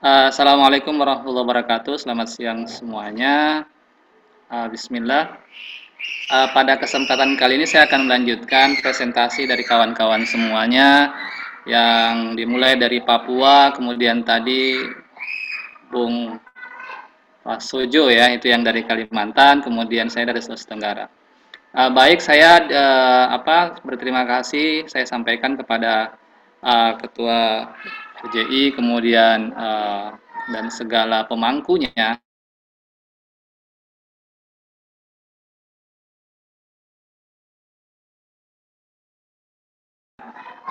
Uh, Assalamualaikum warahmatullahi wabarakatuh. Selamat siang semuanya. Uh, Bismillah. Uh, pada kesempatan kali ini saya akan melanjutkan presentasi dari kawan-kawan semuanya yang dimulai dari Papua, kemudian tadi Bung Sujo ya, itu yang dari Kalimantan, kemudian saya dari Sulawesi Tenggara. Uh, baik, saya uh, apa berterima kasih saya sampaikan kepada uh, Ketua PJI kemudian uh, dan segala pemangkunya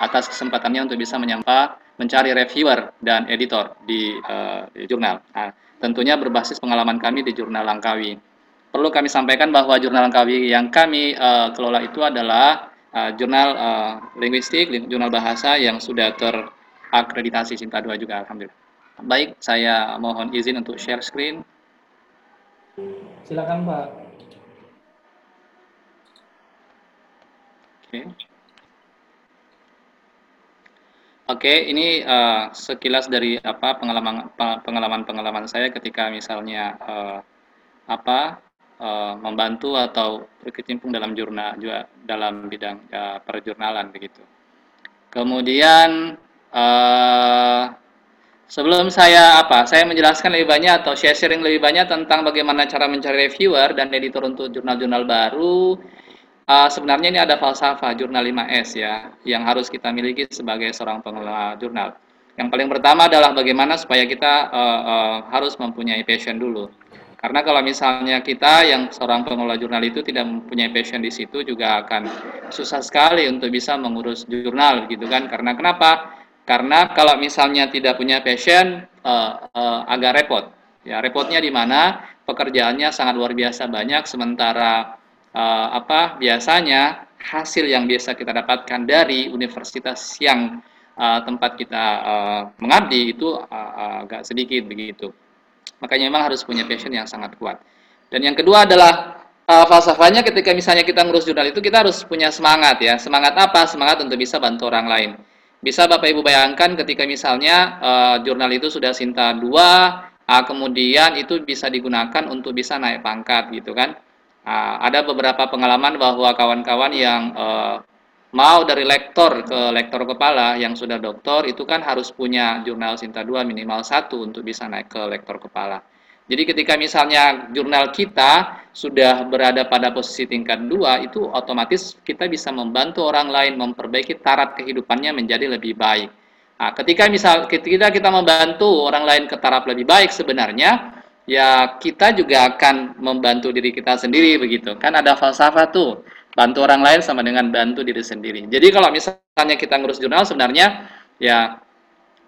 atas kesempatannya untuk bisa menyampaikan mencari reviewer dan editor di, uh, jurnal. Nah, tentunya berbasis pengalaman kami di jurnal Langkawi. Perlu kami sampaikan bahwa jurnal Langkawi yang kami uh, kelola itu adalah uh, jurnal uh, linguistik, jurnal bahasa yang sudah ter akreditasi Sinta 2 juga Alhamdulillah. Baik, saya mohon izin untuk share screen. Silakan Pak. Oke. Oke, ini uh, sekilas dari apa pengalaman pengalaman pengalaman saya ketika misalnya uh, apa uh, membantu atau berkecimpung dalam jurnal juga dalam bidang uh, perjurnalan begitu. Kemudian Uh, sebelum saya apa, saya menjelaskan lebih banyak atau share sharing lebih banyak tentang bagaimana cara mencari reviewer dan editor untuk jurnal-jurnal baru. Uh, sebenarnya ini ada falsafah jurnal 5S ya, yang harus kita miliki sebagai seorang pengelola jurnal. Yang paling pertama adalah bagaimana supaya kita uh, uh, harus mempunyai passion dulu. Karena kalau misalnya kita yang seorang pengelola jurnal itu tidak mempunyai passion di situ juga akan susah sekali untuk bisa mengurus jurnal gitu kan. Karena kenapa? Karena kalau misalnya tidak punya passion uh, uh, agak repot. Ya, repotnya di mana pekerjaannya sangat luar biasa banyak sementara uh, apa biasanya hasil yang biasa kita dapatkan dari universitas yang uh, tempat kita uh, mengabdi itu uh, agak sedikit begitu. Makanya memang harus punya passion yang sangat kuat. Dan yang kedua adalah uh, falsafahnya ketika misalnya kita ngurus jurnal itu kita harus punya semangat ya. Semangat apa? Semangat untuk bisa bantu orang lain. Bisa Bapak Ibu bayangkan ketika misalnya uh, jurnal itu sudah Sinta 2, uh, kemudian itu bisa digunakan untuk bisa naik pangkat gitu kan. Uh, ada beberapa pengalaman bahwa kawan-kawan yang uh, mau dari lektor ke lektor kepala yang sudah doktor itu kan harus punya jurnal Sinta 2 minimal satu untuk bisa naik ke lektor kepala. Jadi ketika misalnya jurnal kita sudah berada pada posisi tingkat dua, itu otomatis kita bisa membantu orang lain memperbaiki taraf kehidupannya menjadi lebih baik. Nah, ketika misal ketika kita membantu orang lain ke taraf lebih baik sebenarnya ya kita juga akan membantu diri kita sendiri begitu. Kan ada falsafah tuh, bantu orang lain sama dengan bantu diri sendiri. Jadi kalau misalnya kita ngurus jurnal sebenarnya ya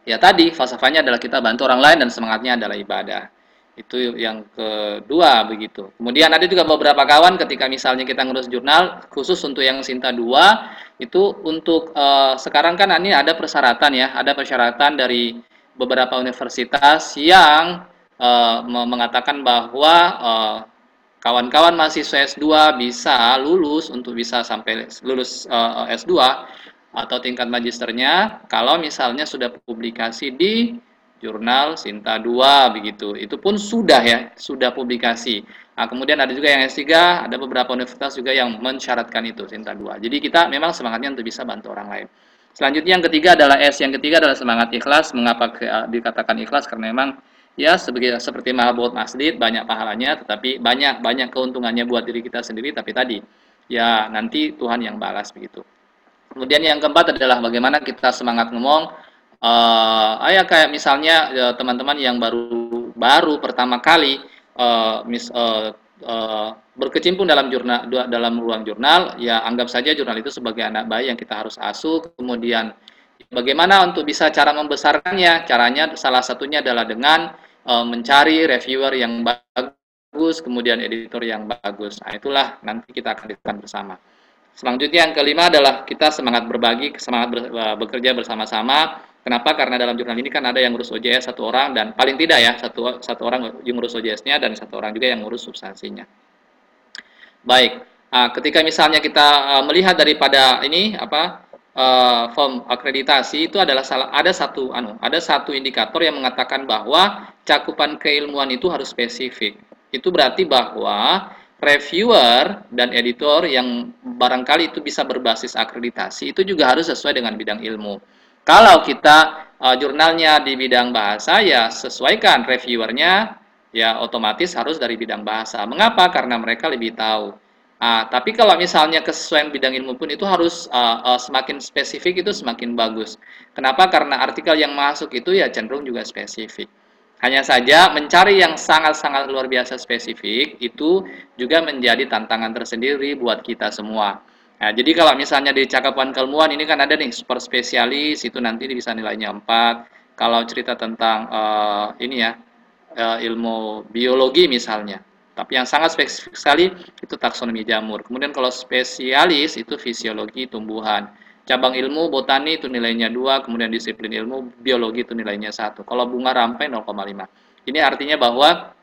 ya tadi falsafahnya adalah kita bantu orang lain dan semangatnya adalah ibadah. Itu yang kedua begitu. Kemudian ada juga beberapa kawan ketika misalnya kita ngurus jurnal khusus untuk yang Sinta 2 itu untuk uh, sekarang kan ini ada persyaratan ya, ada persyaratan dari beberapa universitas yang uh, mengatakan bahwa uh, kawan-kawan mahasiswa S2 bisa lulus untuk bisa sampai lulus uh, S2 atau tingkat magisternya kalau misalnya sudah publikasi di jurnal Sinta 2 begitu. Itu pun sudah ya, sudah publikasi. Nah, kemudian ada juga yang S3, ada beberapa universitas juga yang mensyaratkan itu Sinta 2. Jadi kita memang semangatnya untuk bisa bantu orang lain. Selanjutnya yang ketiga adalah S. Yang ketiga adalah semangat ikhlas. Mengapa dikatakan ikhlas? Karena memang ya sebagai seperti mahabut masjid banyak pahalanya tetapi banyak banyak keuntungannya buat diri kita sendiri tapi tadi ya nanti Tuhan yang balas begitu. Kemudian yang keempat adalah bagaimana kita semangat ngomong uh, ya kayak misalnya eh, teman-teman uh, yang baru baru pertama kali uh, mis, uh, uh, berkecimpung dalam jurnal dalam ruang jurnal ya anggap saja jurnal itu sebagai anak bayi yang kita harus asuh. Kemudian bagaimana untuk bisa cara membesarkannya? Caranya salah satunya adalah dengan uh, mencari reviewer yang bagus kemudian editor yang bagus. Nah itulah nanti kita akan lakukan bersama. Selanjutnya yang kelima adalah kita semangat berbagi semangat bekerja bersama-sama Kenapa? Karena dalam jurnal ini kan ada yang ngurus OJS satu orang dan paling tidak ya satu satu orang yang ngurus OJS-nya dan satu orang juga yang ngurus substansinya. Baik, nah, ketika misalnya kita uh, melihat daripada ini apa uh, form akreditasi itu adalah salah ada satu anu ada satu indikator yang mengatakan bahwa cakupan keilmuan itu harus spesifik. Itu berarti bahwa reviewer dan editor yang barangkali itu bisa berbasis akreditasi itu juga harus sesuai dengan bidang ilmu. Kalau kita uh, jurnalnya di bidang bahasa ya sesuaikan reviewernya ya otomatis harus dari bidang bahasa. Mengapa? Karena mereka lebih tahu. Ah, tapi kalau misalnya kesesuaian bidang ilmu pun itu harus uh, uh, semakin spesifik itu semakin bagus. Kenapa? Karena artikel yang masuk itu ya cenderung juga spesifik. Hanya saja mencari yang sangat-sangat luar biasa spesifik itu juga menjadi tantangan tersendiri buat kita semua. Nah, jadi kalau misalnya di cakapan keilmuan ini kan ada nih super spesialis itu nanti bisa nilainya 4. Kalau cerita tentang uh, ini ya uh, ilmu biologi misalnya tapi yang sangat spesifik sekali itu taksonomi jamur. Kemudian kalau spesialis itu fisiologi tumbuhan. Cabang ilmu botani itu nilainya 2, kemudian disiplin ilmu biologi itu nilainya 1. Kalau bunga rampai 0,5. Ini artinya bahwa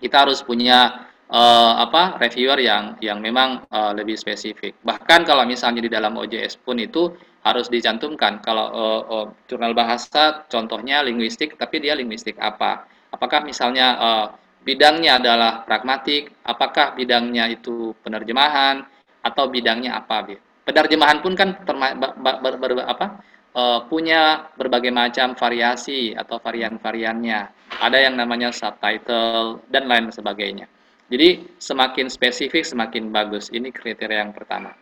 kita harus punya uh, apa reviewer yang yang memang uh, lebih spesifik. Bahkan kalau misalnya di dalam OJS pun itu harus dicantumkan kalau uh, uh, jurnal bahasa contohnya linguistik tapi dia linguistik apa? Apakah misalnya uh, bidangnya adalah pragmatik, apakah bidangnya itu penerjemahan atau bidangnya apa? Penerjemahan pun kan terma, ber, ber, ber, apa, e, punya berbagai macam variasi atau varian-variannya. Ada yang namanya subtitle dan lain sebagainya. Jadi semakin spesifik semakin bagus. Ini kriteria yang pertama.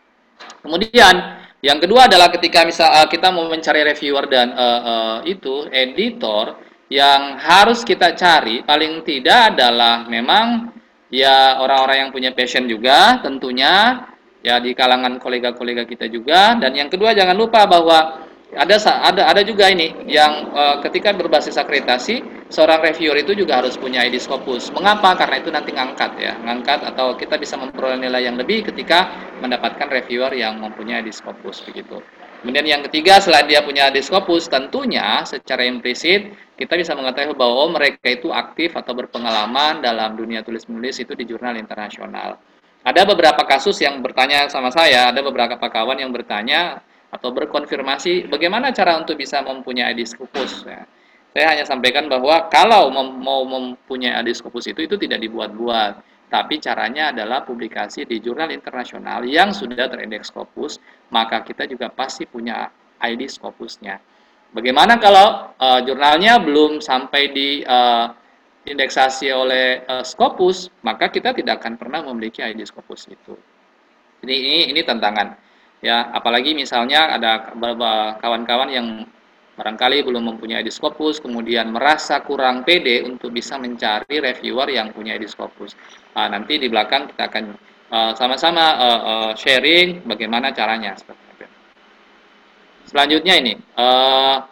Kemudian yang kedua adalah ketika misal uh, kita mau mencari reviewer dan uh, uh, itu editor, yang harus kita cari paling tidak adalah memang ya orang-orang yang punya passion juga tentunya ya di kalangan kolega-kolega kita juga dan yang kedua jangan lupa bahwa ada ada ada juga ini yang e, ketika berbasis akreditasi seorang reviewer itu juga harus punya ID Scopus. Mengapa? Karena itu nanti ngangkat ya, ngangkat atau kita bisa memperoleh nilai yang lebih ketika mendapatkan reviewer yang mempunyai ID Scopus begitu. Kemudian yang ketiga, selain dia punya diskopus, tentunya secara implisit kita bisa mengetahui bahwa mereka itu aktif atau berpengalaman dalam dunia tulis-menulis itu di jurnal internasional. Ada beberapa kasus yang bertanya sama saya, ada beberapa kawan yang bertanya atau berkonfirmasi bagaimana cara untuk bisa mempunyai diskopus. Ya. Saya hanya sampaikan bahwa kalau mau mempunyai diskopus itu, itu tidak dibuat-buat tapi caranya adalah publikasi di jurnal internasional yang sudah terindeks Scopus, maka kita juga pasti punya ID Scopusnya. Bagaimana kalau uh, jurnalnya belum sampai di uh, indeksasi oleh uh, Scopus, maka kita tidak akan pernah memiliki ID Scopus itu. Jadi ini ini tantangan ya, apalagi misalnya ada kawan-kawan yang barangkali belum mempunyai Scopus, kemudian merasa kurang pede untuk bisa mencari reviewer yang punya Scopus. Nah, nanti di belakang kita akan uh, sama-sama uh, uh, sharing bagaimana caranya. Selanjutnya ini, uh,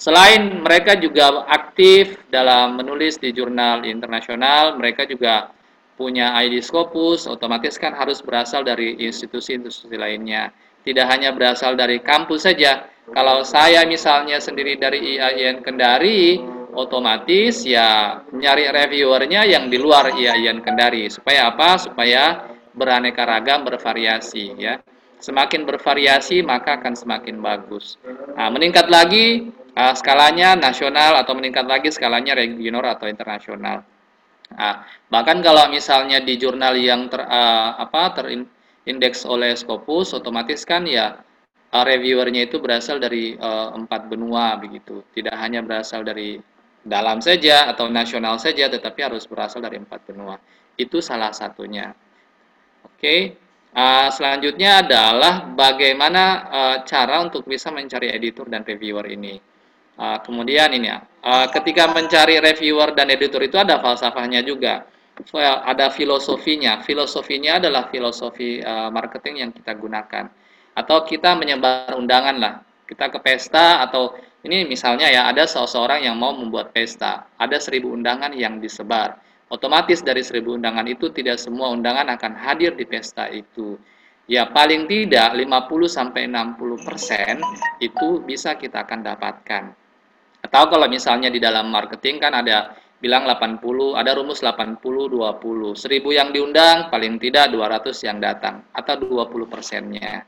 selain mereka juga aktif dalam menulis di jurnal internasional, mereka juga punya ID Scopus, otomatis kan harus berasal dari institusi-institusi lainnya. Tidak hanya berasal dari kampus saja, kalau saya misalnya sendiri dari IAIN Kendari, otomatis ya nyari reviewernya yang di luar IAIN Kendari. Supaya apa? Supaya beraneka ragam, bervariasi ya. Semakin bervariasi maka akan semakin bagus. Nah, meningkat lagi uh, skalanya nasional atau meningkat lagi skalanya regional atau internasional. Nah, bahkan kalau misalnya di jurnal yang ter, uh, apa terindeks oleh Scopus, otomatis kan ya uh, reviewernya itu berasal dari uh, empat benua begitu. Tidak hanya berasal dari dalam saja atau nasional saja, tetapi harus berasal dari empat benua. Itu salah satunya. Oke, okay. uh, selanjutnya adalah bagaimana uh, cara untuk bisa mencari editor dan reviewer ini. Uh, kemudian ini ya, uh, ketika mencari reviewer dan editor itu ada falsafahnya juga. Ada filosofinya. Filosofinya adalah filosofi uh, marketing yang kita gunakan. Atau kita menyebar undangan lah. Kita ke pesta atau ini misalnya ya ada seseorang yang mau membuat pesta. Ada seribu undangan yang disebar. Otomatis dari seribu undangan itu tidak semua undangan akan hadir di pesta itu. Ya paling tidak 50 sampai 60 persen itu bisa kita akan dapatkan atau kalau misalnya di dalam marketing kan ada bilang 80 ada rumus 80 20 1000 yang diundang paling tidak 200 yang datang atau 20 persennya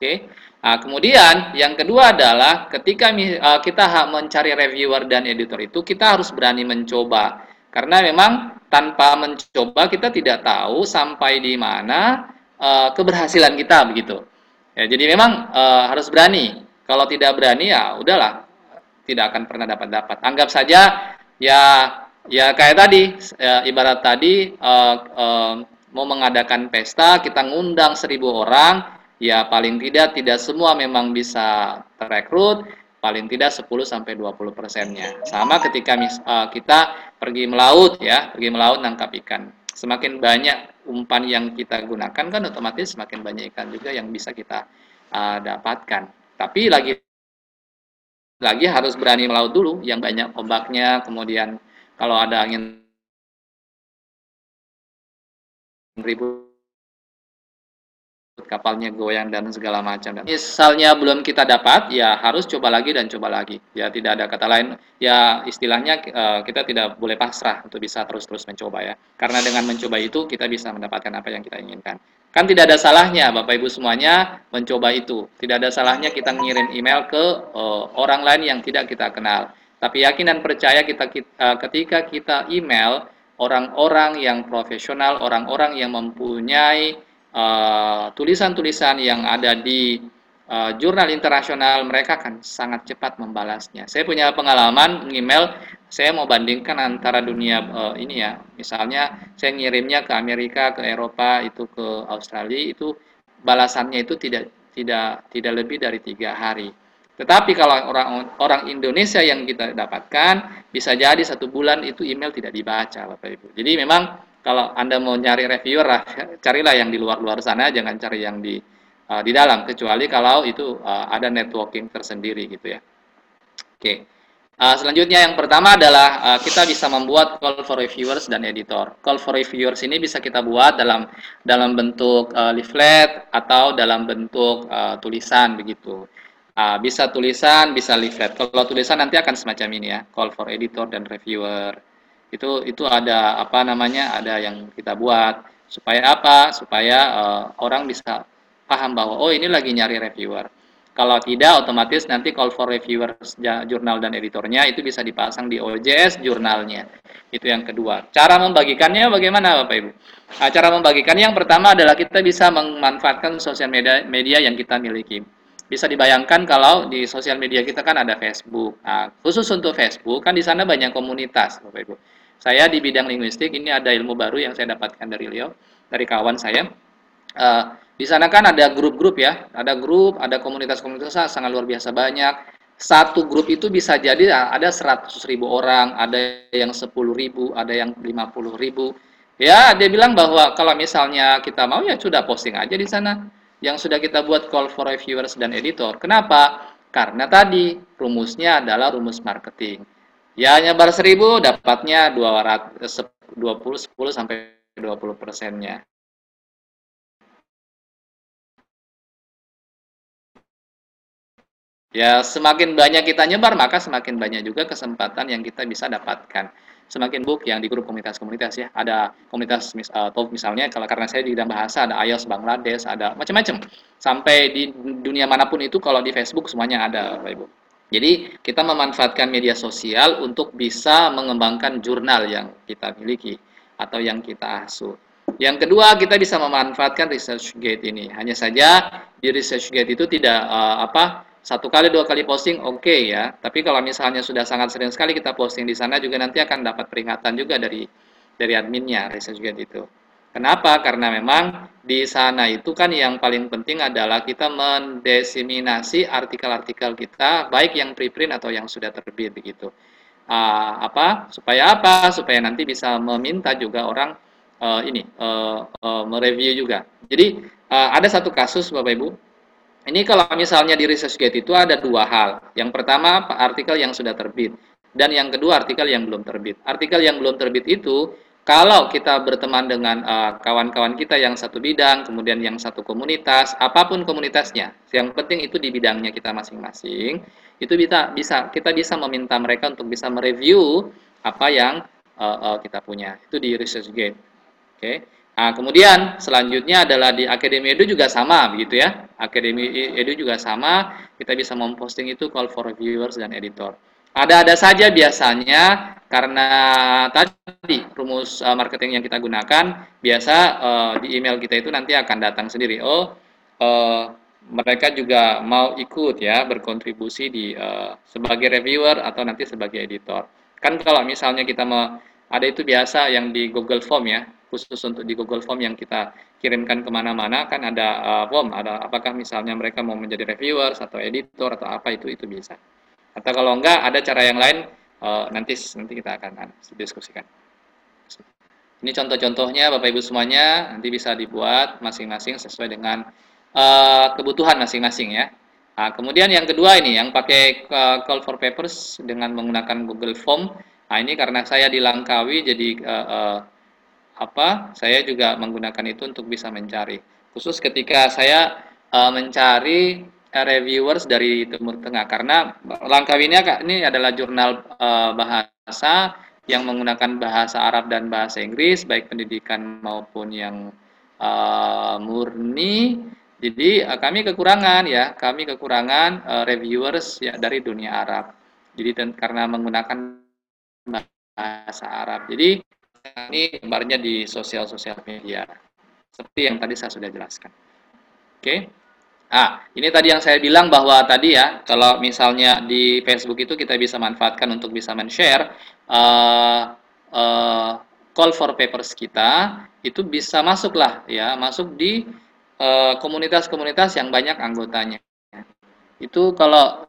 Oke. Nah, kemudian yang kedua adalah ketika uh, kita mencari reviewer dan editor itu kita harus berani mencoba. Karena memang tanpa mencoba kita tidak tahu sampai di mana uh, keberhasilan kita begitu. Ya, jadi memang uh, harus berani. Kalau tidak berani ya udahlah tidak akan pernah dapat dapat. Anggap saja ya ya kayak tadi ya, ibarat tadi uh, uh, mau mengadakan pesta kita ngundang seribu orang ya paling tidak tidak semua memang bisa terekrut, paling tidak 10 sampai 20 persennya. Sama ketika mis, uh, kita pergi melaut ya, pergi melaut nangkap ikan. Semakin banyak umpan yang kita gunakan kan otomatis semakin banyak ikan juga yang bisa kita uh, dapatkan. Tapi lagi lagi harus berani melaut dulu yang banyak ombaknya, kemudian kalau ada angin ribut kapalnya goyang dan segala macam. Dan misalnya belum kita dapat, ya harus coba lagi dan coba lagi. Ya tidak ada kata lain. Ya istilahnya uh, kita tidak boleh pasrah untuk bisa terus-terus mencoba ya. Karena dengan mencoba itu kita bisa mendapatkan apa yang kita inginkan. Kan tidak ada salahnya Bapak Ibu semuanya mencoba itu. Tidak ada salahnya kita ngirim email ke uh, orang lain yang tidak kita kenal. Tapi yakin dan percaya kita, kita uh, ketika kita email orang-orang yang profesional, orang-orang yang mempunyai Eh, tulisan-tulisan uh, yang ada di uh, jurnal internasional mereka akan sangat cepat membalasnya. Saya punya pengalaman email saya mau bandingkan antara dunia uh, ini ya, misalnya saya ngirimnya ke Amerika, ke Eropa, itu ke Australia, itu balasannya itu tidak tidak tidak lebih dari tiga hari. Tetapi kalau orang orang Indonesia yang kita dapatkan bisa jadi satu bulan itu email tidak dibaca, Bapak Ibu. Jadi memang kalau Anda mau nyari reviewer, carilah yang di luar-luar sana, jangan cari yang di uh, di dalam, kecuali kalau itu uh, ada networking tersendiri gitu ya. Oke. Okay. Uh, selanjutnya yang pertama adalah uh, kita bisa membuat call for reviewers dan editor. Call for reviewers ini bisa kita buat dalam dalam bentuk uh, leaflet atau dalam bentuk uh, tulisan begitu. Uh, bisa tulisan, bisa leaflet. Kalau tulisan nanti akan semacam ini ya, call for editor dan reviewer itu itu ada apa namanya ada yang kita buat. Supaya apa? Supaya uh, orang bisa paham bahwa oh ini lagi nyari reviewer. Kalau tidak otomatis nanti call for reviewer jurnal dan editornya itu bisa dipasang di OJS jurnalnya. Itu yang kedua. Cara membagikannya bagaimana Bapak Ibu? Nah, cara membagikannya yang pertama adalah kita bisa memanfaatkan sosial media media yang kita miliki. Bisa dibayangkan kalau di sosial media kita kan ada Facebook. Nah, khusus untuk Facebook kan di sana banyak komunitas, Bapak Ibu. Saya di bidang linguistik ini ada ilmu baru yang saya dapatkan dari beliau, dari kawan saya. Uh, di sana kan ada grup-grup ya, ada grup, ada komunitas-komunitas sangat luar biasa banyak. Satu grup itu bisa jadi ada 100 ribu orang, ada yang 10 ribu, ada yang 50 ribu. Ya, dia bilang bahwa kalau misalnya kita mau ya sudah posting aja di sana. Yang sudah kita buat call for reviewers dan editor. Kenapa? Karena tadi rumusnya adalah rumus marketing Ya nyebar 1000 dapatnya 200 20 10 sampai 20 persennya. Ya, semakin banyak kita nyebar, maka semakin banyak juga kesempatan yang kita bisa dapatkan. Semakin book yang di grup komunitas-komunitas ya. Ada komunitas mis, uh, misalnya, kalau karena saya di bidang bahasa, ada IELTS Bangladesh, ada macam-macam. Sampai di dunia mana pun itu, kalau di Facebook semuanya ada, Bapak Ibu. Jadi kita memanfaatkan media sosial untuk bisa mengembangkan jurnal yang kita miliki atau yang kita asuh. Yang kedua, kita bisa memanfaatkan ResearchGate ini. Hanya saja di ResearchGate itu tidak uh, apa satu kali dua kali posting oke okay ya. Tapi kalau misalnya sudah sangat sering sekali kita posting di sana juga nanti akan dapat peringatan juga dari dari adminnya ResearchGate itu. Kenapa? Karena memang di sana itu kan yang paling penting adalah kita mendesiminasi artikel-artikel kita, baik yang preprint atau yang sudah terbit begitu. Uh, apa? Supaya apa? Supaya nanti bisa meminta juga orang uh, ini uh, uh, mereview juga. Jadi uh, ada satu kasus Bapak Ibu. Ini kalau misalnya di ResearchGate itu ada dua hal. Yang pertama artikel yang sudah terbit dan yang kedua artikel yang belum terbit. Artikel yang belum terbit itu kalau kita berteman dengan eh, kawan-kawan uh, kita yang satu bidang, kemudian yang satu komunitas, apa pun komunitasnya, yang penting itu di bidangnya kita masing-masing, itu bisa bisa kita bisa meminta mereka untuk bisa mereview apa yang uh, uh, kita punya. Itu di ResearchGate. Oke. Okay. Nah, kemudian selanjutnya adalah di Akademi Edu juga sama begitu ya. Akademi Edu juga sama, kita bisa memposting itu call for viewers dan editor. Ada-ada saja biasanya karena tadi rumus uh, marketing yang kita gunakan biasa uh, di email kita itu nanti akan datang sendiri. Oh, uh, mereka juga mau ikut ya berkontribusi di uh, sebagai reviewer atau nanti sebagai editor. Kan kalau misalnya kita mau ada itu biasa yang di Google Form ya khusus untuk di Google Form yang kita kirimkan ke mana-mana kan ada uh, form ada apakah misalnya mereka mau menjadi reviewers atau editor atau apa itu itu bisa atau kalau enggak ada cara yang lain uh, nanti nanti kita akan diskusikan. Ini contoh-contohnya Bapak Ibu semuanya nanti bisa dibuat masing-masing sesuai dengan uh, kebutuhan masing-masing ya. Nah, kemudian yang kedua ini yang pakai uh, call for papers dengan menggunakan Google Form. Nah, ini karena saya di Langkawi jadi uh, uh, apa saya juga menggunakan itu untuk bisa mencari. Khusus ketika saya uh, mencari reviewers dari Timur Tengah karena Langkawi ini ini adalah jurnal uh, bahasa yang menggunakan bahasa Arab dan bahasa Inggris baik pendidikan maupun yang uh, murni jadi uh, kami kekurangan ya kami kekurangan uh, reviewers ya dari dunia Arab jadi karena menggunakan bahasa Arab jadi ini gambarnya di sosial-sosial media. Seperti yang tadi saya sudah jelaskan. Oke. Ah, ini tadi yang saya bilang bahwa tadi ya, kalau misalnya di Facebook itu kita bisa manfaatkan untuk bisa men-share uh, uh, call for papers kita, itu bisa masuklah ya, masuk di eh, komunitas-komunitas uh, yang banyak anggotanya itu kalau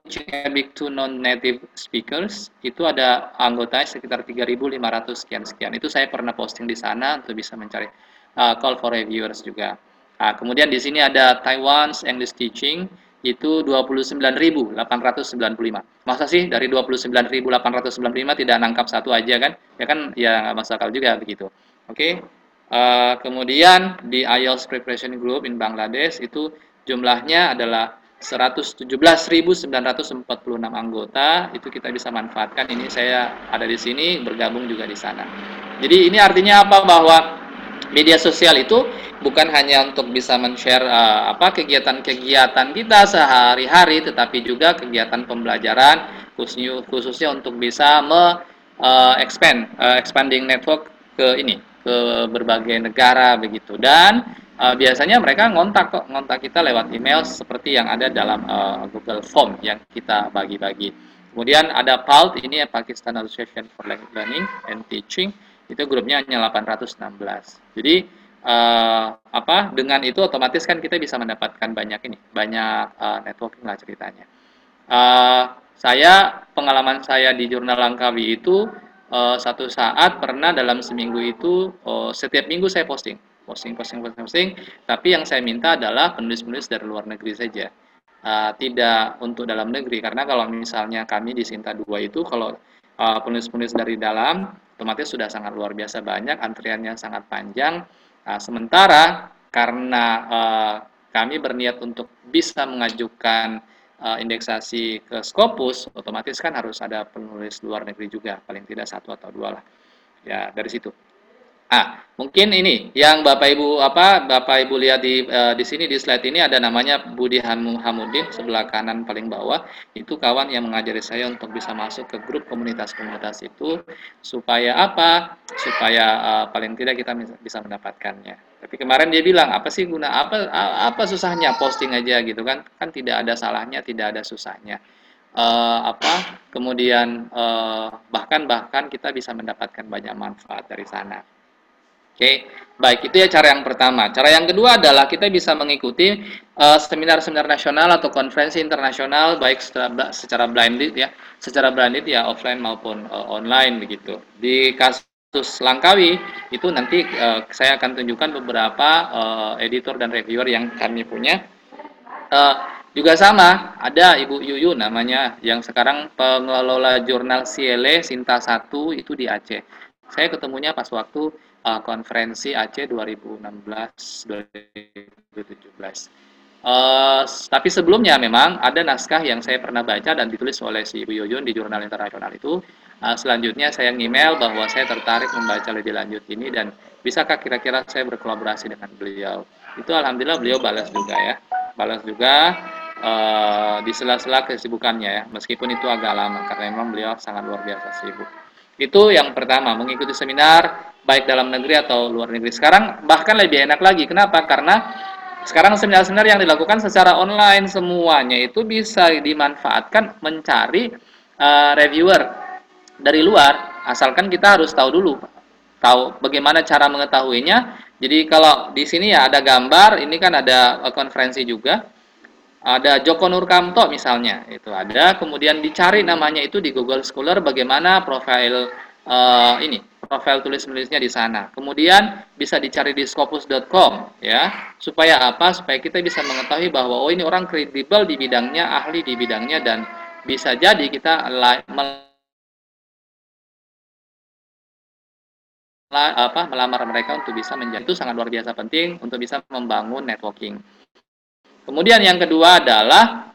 big to non-native speakers itu ada anggota sekitar 3.500 sekian sekian. Itu saya pernah posting di sana untuk bisa mencari uh, call for reviewers juga. Nah, kemudian di sini ada Taiwan's English Teaching itu 29.895. Masa sih dari 29.895 tidak nangkap satu aja kan? Ya kan ya nggak masuk akal juga begitu. Oke. Okay? Uh, kemudian di IELTS Preparation Group in Bangladesh itu jumlahnya adalah 117.946 anggota itu kita bisa manfaatkan ini saya ada di sini bergabung juga di sana jadi ini artinya apa bahwa media sosial itu bukan hanya untuk bisa men-share uh, apa kegiatan-kegiatan kita sehari-hari tetapi juga kegiatan pembelajaran khususnya, khususnya untuk bisa me uh, expand uh, expanding network ke ini ke berbagai negara begitu dan uh, biasanya mereka ngontak kok ngontak kita lewat email seperti yang ada dalam uh, Google Form yang kita bagi-bagi. Kemudian ada PALT ini Pakistan Association for Learning and Teaching itu grupnya hanya 816. Jadi uh, apa dengan itu otomatis kan kita bisa mendapatkan banyak ini banyak uh, networking lah ceritanya. Uh, saya pengalaman saya di jurnal Langkawi itu uh, satu saat pernah dalam seminggu itu uh, setiap minggu saya posting posting posting posting posting tapi yang saya minta adalah penulis-penulis dari luar negeri saja uh, tidak untuk dalam negeri karena kalau misalnya kami di Sinta 2 itu kalau uh, penulis-penulis dari dalam otomatis sudah sangat luar biasa banyak antriannya sangat panjang. Uh, sementara karena uh, kami berniat untuk bisa mengajukan uh, indeksasi ke Scopus otomatis kan harus ada penulis luar negeri juga paling tidak satu atau dua lah. Ya dari situ Ah, mungkin ini yang Bapak Ibu apa Bapak Ibu lihat di uh, di sini di slide ini ada namanya Budi Hamudin sebelah kanan paling bawah. Itu kawan yang mengajari saya untuk bisa masuk ke grup komunitas-komunitas itu supaya apa? Supaya uh, paling tidak kita bisa mendapatkannya. Tapi kemarin dia bilang, "Apa sih guna apa apa susahnya posting aja gitu kan? Kan tidak ada salahnya, tidak ada susahnya." Uh, apa kemudian uh, bahkan bahkan kita bisa mendapatkan banyak manfaat dari sana Oke, baik itu ya cara yang pertama. Cara yang kedua adalah kita bisa mengikuti eh, seminar-seminar uh, nasional atau konferensi internasional baik secara, secara blinded ya, secara blinded ya offline maupun uh, online begitu. Di kasus Langkawi itu nanti uh, saya akan tunjukkan beberapa uh, editor dan reviewer yang kami punya. Uh, juga sama, ada Ibu Yuyu namanya yang sekarang pengelola jurnal Ciele Sinta 1 itu di Aceh. Saya ketemunya pas waktu uh, konferensi Aceh 2016 2017. Uh, tapi sebelumnya memang ada naskah yang saya pernah baca dan ditulis oleh si Ibu Yoyun di jurnal internasional itu. Uh, selanjutnya saya email bahwa saya tertarik membaca lebih lanjut ini dan bisakah kira-kira saya berkolaborasi dengan beliau? Itu alhamdulillah beliau balas juga ya, balas juga uh, di sela-sela kesibukannya ya, meskipun itu agak lama karena memang beliau sangat luar biasa sibuk. Itu yang pertama, mengikuti seminar baik dalam negeri atau luar negeri. Sekarang bahkan lebih enak lagi. Kenapa? Karena sekarang seminar-seminar yang dilakukan secara online semuanya itu bisa dimanfaatkan mencari uh, reviewer dari luar asalkan kita harus tahu dulu tahu bagaimana cara mengetahuinya jadi kalau di sini ya ada gambar ini kan ada uh, konferensi juga ada Joko Nurkamto misalnya itu ada kemudian dicari namanya itu di Google Scholar bagaimana profil uh, ini profil tulis menulisnya di sana. Kemudian bisa dicari di scopus.com ya, supaya apa? Supaya kita bisa mengetahui bahwa oh ini orang kredibel di bidangnya, ahli di bidangnya dan bisa jadi kita apa melamar mereka untuk bisa menjadi itu sangat luar biasa penting untuk bisa membangun networking. Kemudian yang kedua adalah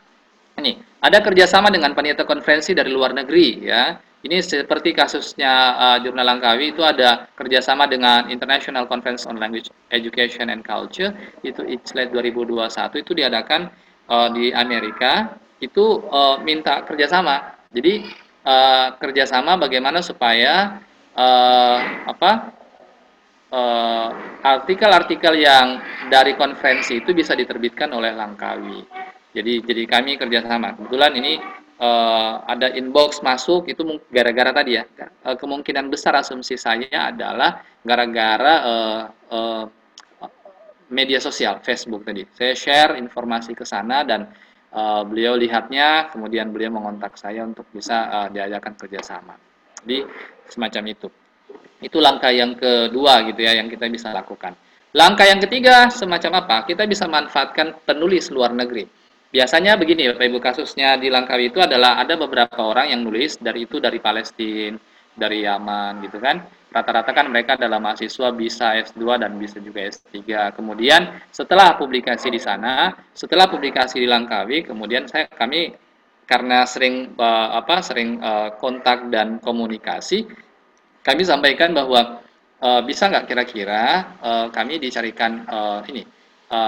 ini ada kerjasama dengan panitia konferensi dari luar negeri ya ini seperti kasusnya uh, Jurnal Langkawi itu ada kerjasama dengan International Conference on Language Education and Culture itu ICLED 2021 itu diadakan uh, di Amerika itu uh, minta kerjasama. Jadi uh, kerjasama bagaimana supaya uh, apa artikel-artikel uh, yang dari konferensi itu bisa diterbitkan oleh Langkawi. Jadi jadi kami kerjasama. Kebetulan ini uh, ada inbox masuk itu gara-gara tadi ya uh, kemungkinan besar asumsi saya adalah gara-gara uh, uh, media sosial Facebook tadi. Saya share informasi ke sana dan uh, beliau lihatnya kemudian beliau mengontak saya untuk bisa uh, diajarkan kerjasama. Jadi semacam itu. Itu langkah yang kedua gitu ya yang kita bisa lakukan. Langkah yang ketiga semacam apa? Kita bisa manfaatkan penulis luar negeri Biasanya begini Bapak Ibu kasusnya di Langkawi itu adalah ada beberapa orang yang nulis dari itu dari Palestina, dari Yaman gitu kan. Rata-rata kan mereka adalah mahasiswa bisa S2 dan bisa juga S3. Kemudian setelah publikasi di sana, setelah publikasi di Langkawi, kemudian saya kami karena sering uh, apa sering uh, kontak dan komunikasi, kami sampaikan bahwa uh, bisa nggak kira-kira kami dicarikan ini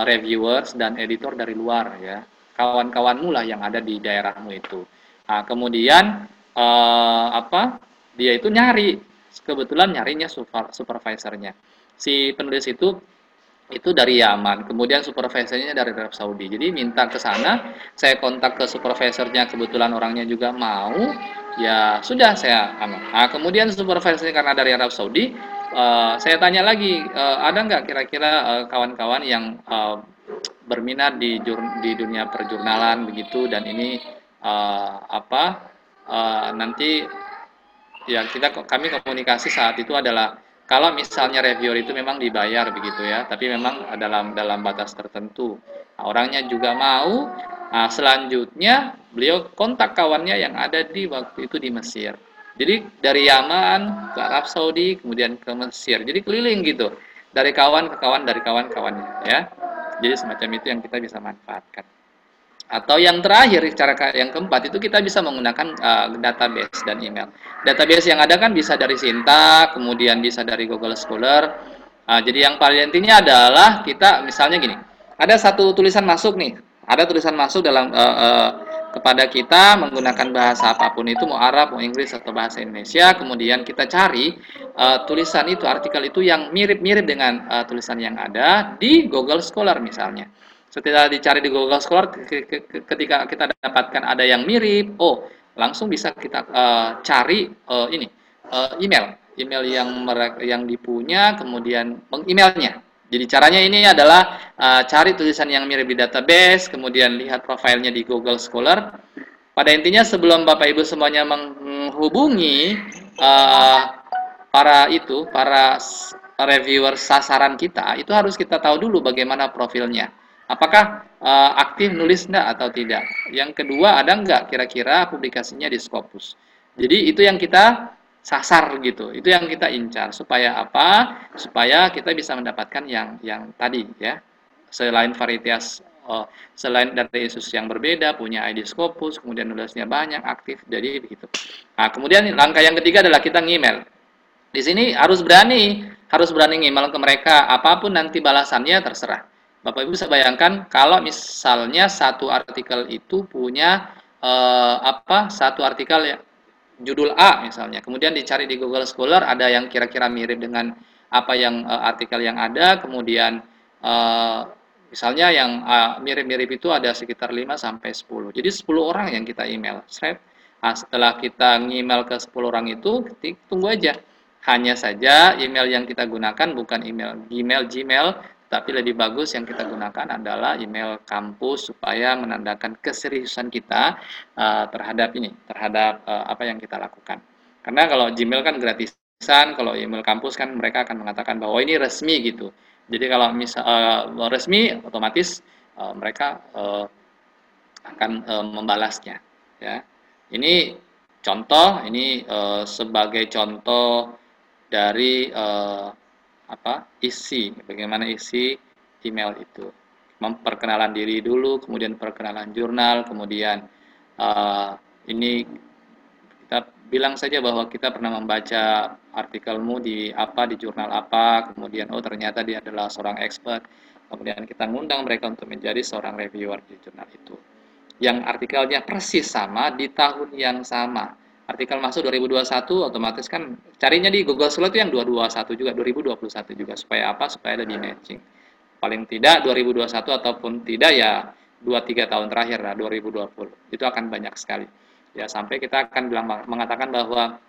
reviewers dan editor dari luar ya kawan-kawanmu lah yang ada di daerahmu itu. Nah, kemudian eh, apa? Dia itu nyari, kebetulan nyarinya super, supervisornya. Si penulis itu itu dari Yaman, kemudian supervisornya dari Arab Saudi. Jadi minta ke sana, saya kontak ke supervisornya, kebetulan orangnya juga mau, ya sudah saya anu. Nah, kemudian supervisornya karena dari Arab Saudi, uh, saya tanya lagi, uh, ada nggak kira-kira kawan-kawan uh, yang uh, berminat di di dunia perjurnalan begitu dan ini uh, apa uh, nanti ya kita kami komunikasi saat itu adalah kalau misalnya reviewer itu memang dibayar begitu ya tapi memang dalam dalam batas tertentu. Nah, orangnya juga mau nah, selanjutnya beliau kontak kawannya yang ada di waktu itu di Mesir. Jadi dari Yaman ke Arab Saudi kemudian ke Mesir. Jadi keliling gitu dari kawan ke kawan dari kawan kawannya ya jadi semacam itu yang kita bisa manfaatkan. Atau yang terakhir, cara yang keempat itu kita bisa menggunakan uh, database dan email. Database yang ada kan bisa dari Sinta, kemudian bisa dari Google Scholar. Uh, jadi yang paling intinya adalah kita misalnya gini, ada satu tulisan masuk nih, ada tulisan masuk dalam uh, uh, kepada kita menggunakan bahasa apa pun itu mau Arab, mau Inggris atau bahasa Indonesia, kemudian kita cari uh, tulisan itu, artikel itu yang mirip-mirip dengan uh, tulisan yang ada di Google Scholar misalnya. Setelah dicari di Google Scholar, ketika kita dapatkan ada yang mirip, oh langsung bisa kita uh, cari uh, ini uh, email, email yang mereka yang dipunya, kemudian mengemailnya. Jadi caranya ini adalah uh, cari tulisan yang mirip di database, kemudian lihat profilnya di Google Scholar. Pada intinya sebelum Bapak Ibu semuanya menghubungi uh, para itu, para reviewer sasaran kita, itu harus kita tahu dulu bagaimana profilnya. Apakah uh, aktif nulis enggak atau tidak. Yang kedua, ada enggak kira-kira publikasinya di Scopus. Jadi itu yang kita sasar gitu. Itu yang kita incar supaya apa? Supaya kita bisa mendapatkan yang yang tadi ya. Selain varietas oh, selain dari Yesus yang berbeda, punya ID Scopus, kemudian nulisnya banyak, aktif, jadi begitu. Nah, kemudian langkah yang ketiga adalah kita ngemail. Di sini harus berani, harus berani email ke mereka, apa pun nanti balasannya terserah. Bapak Ibu bisa bayangkan kalau misalnya satu artikel itu punya eh, apa? Satu artikel ya judul A misalnya, kemudian dicari di Google Scholar ada yang kira-kira mirip dengan apa yang eh, artikel yang ada, kemudian eh, misalnya yang mirip-mirip itu ada sekitar 5 sampai 10. Jadi 10 orang yang kita email. Nah, setelah kita email ke 10 orang itu, tunggu aja hanya saja email yang kita gunakan bukan email Gmail Gmail, tapi lebih bagus yang kita gunakan adalah email kampus supaya menandakan keseriusan kita uh, terhadap ini, terhadap uh, apa yang kita lakukan. Karena kalau Gmail kan gratisan, kalau email kampus kan mereka akan mengatakan bahwa ini resmi gitu. Jadi kalau misal uh, resmi otomatis uh, mereka uh, akan uh, membalasnya ya. Ini contoh, ini uh, sebagai contoh dari uh, apa isi bagaimana isi email itu. Memperkenalan diri dulu kemudian perkenalan jurnal kemudian uh, ini kita bilang saja bahwa kita pernah membaca artikelmu di apa di jurnal apa kemudian oh ternyata dia adalah seorang expert. Kemudian kita ngundang mereka untuk menjadi seorang reviewer di jurnal itu. Yang artikelnya persis sama di tahun yang sama artikel masuk 2021 otomatis kan carinya di Google Scholar itu yang 221 juga 2021 juga supaya apa? Supaya lebih matching. Paling tidak 2021 ataupun tidak ya 2-3 tahun terakhir lah 2020 itu akan banyak sekali. Ya sampai kita akan bilang mengatakan bahwa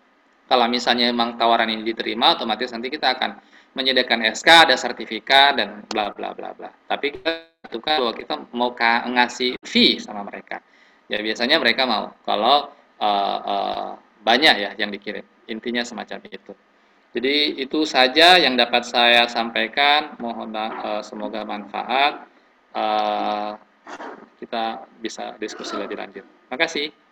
kalau misalnya memang tawaran ini diterima otomatis nanti kita akan menyediakan SK ada sertifikat dan bla bla bla bla. Tapi kita tentukan bahwa kita mau ngasih fee sama mereka. Ya biasanya mereka mau. Kalau uh, banyak ya yang dikirim. Intinya semacam itu. Jadi itu saja yang dapat saya sampaikan. Mohon uh, semoga manfaat. Uh, kita bisa diskusi lebih lanjut. Terima kasih.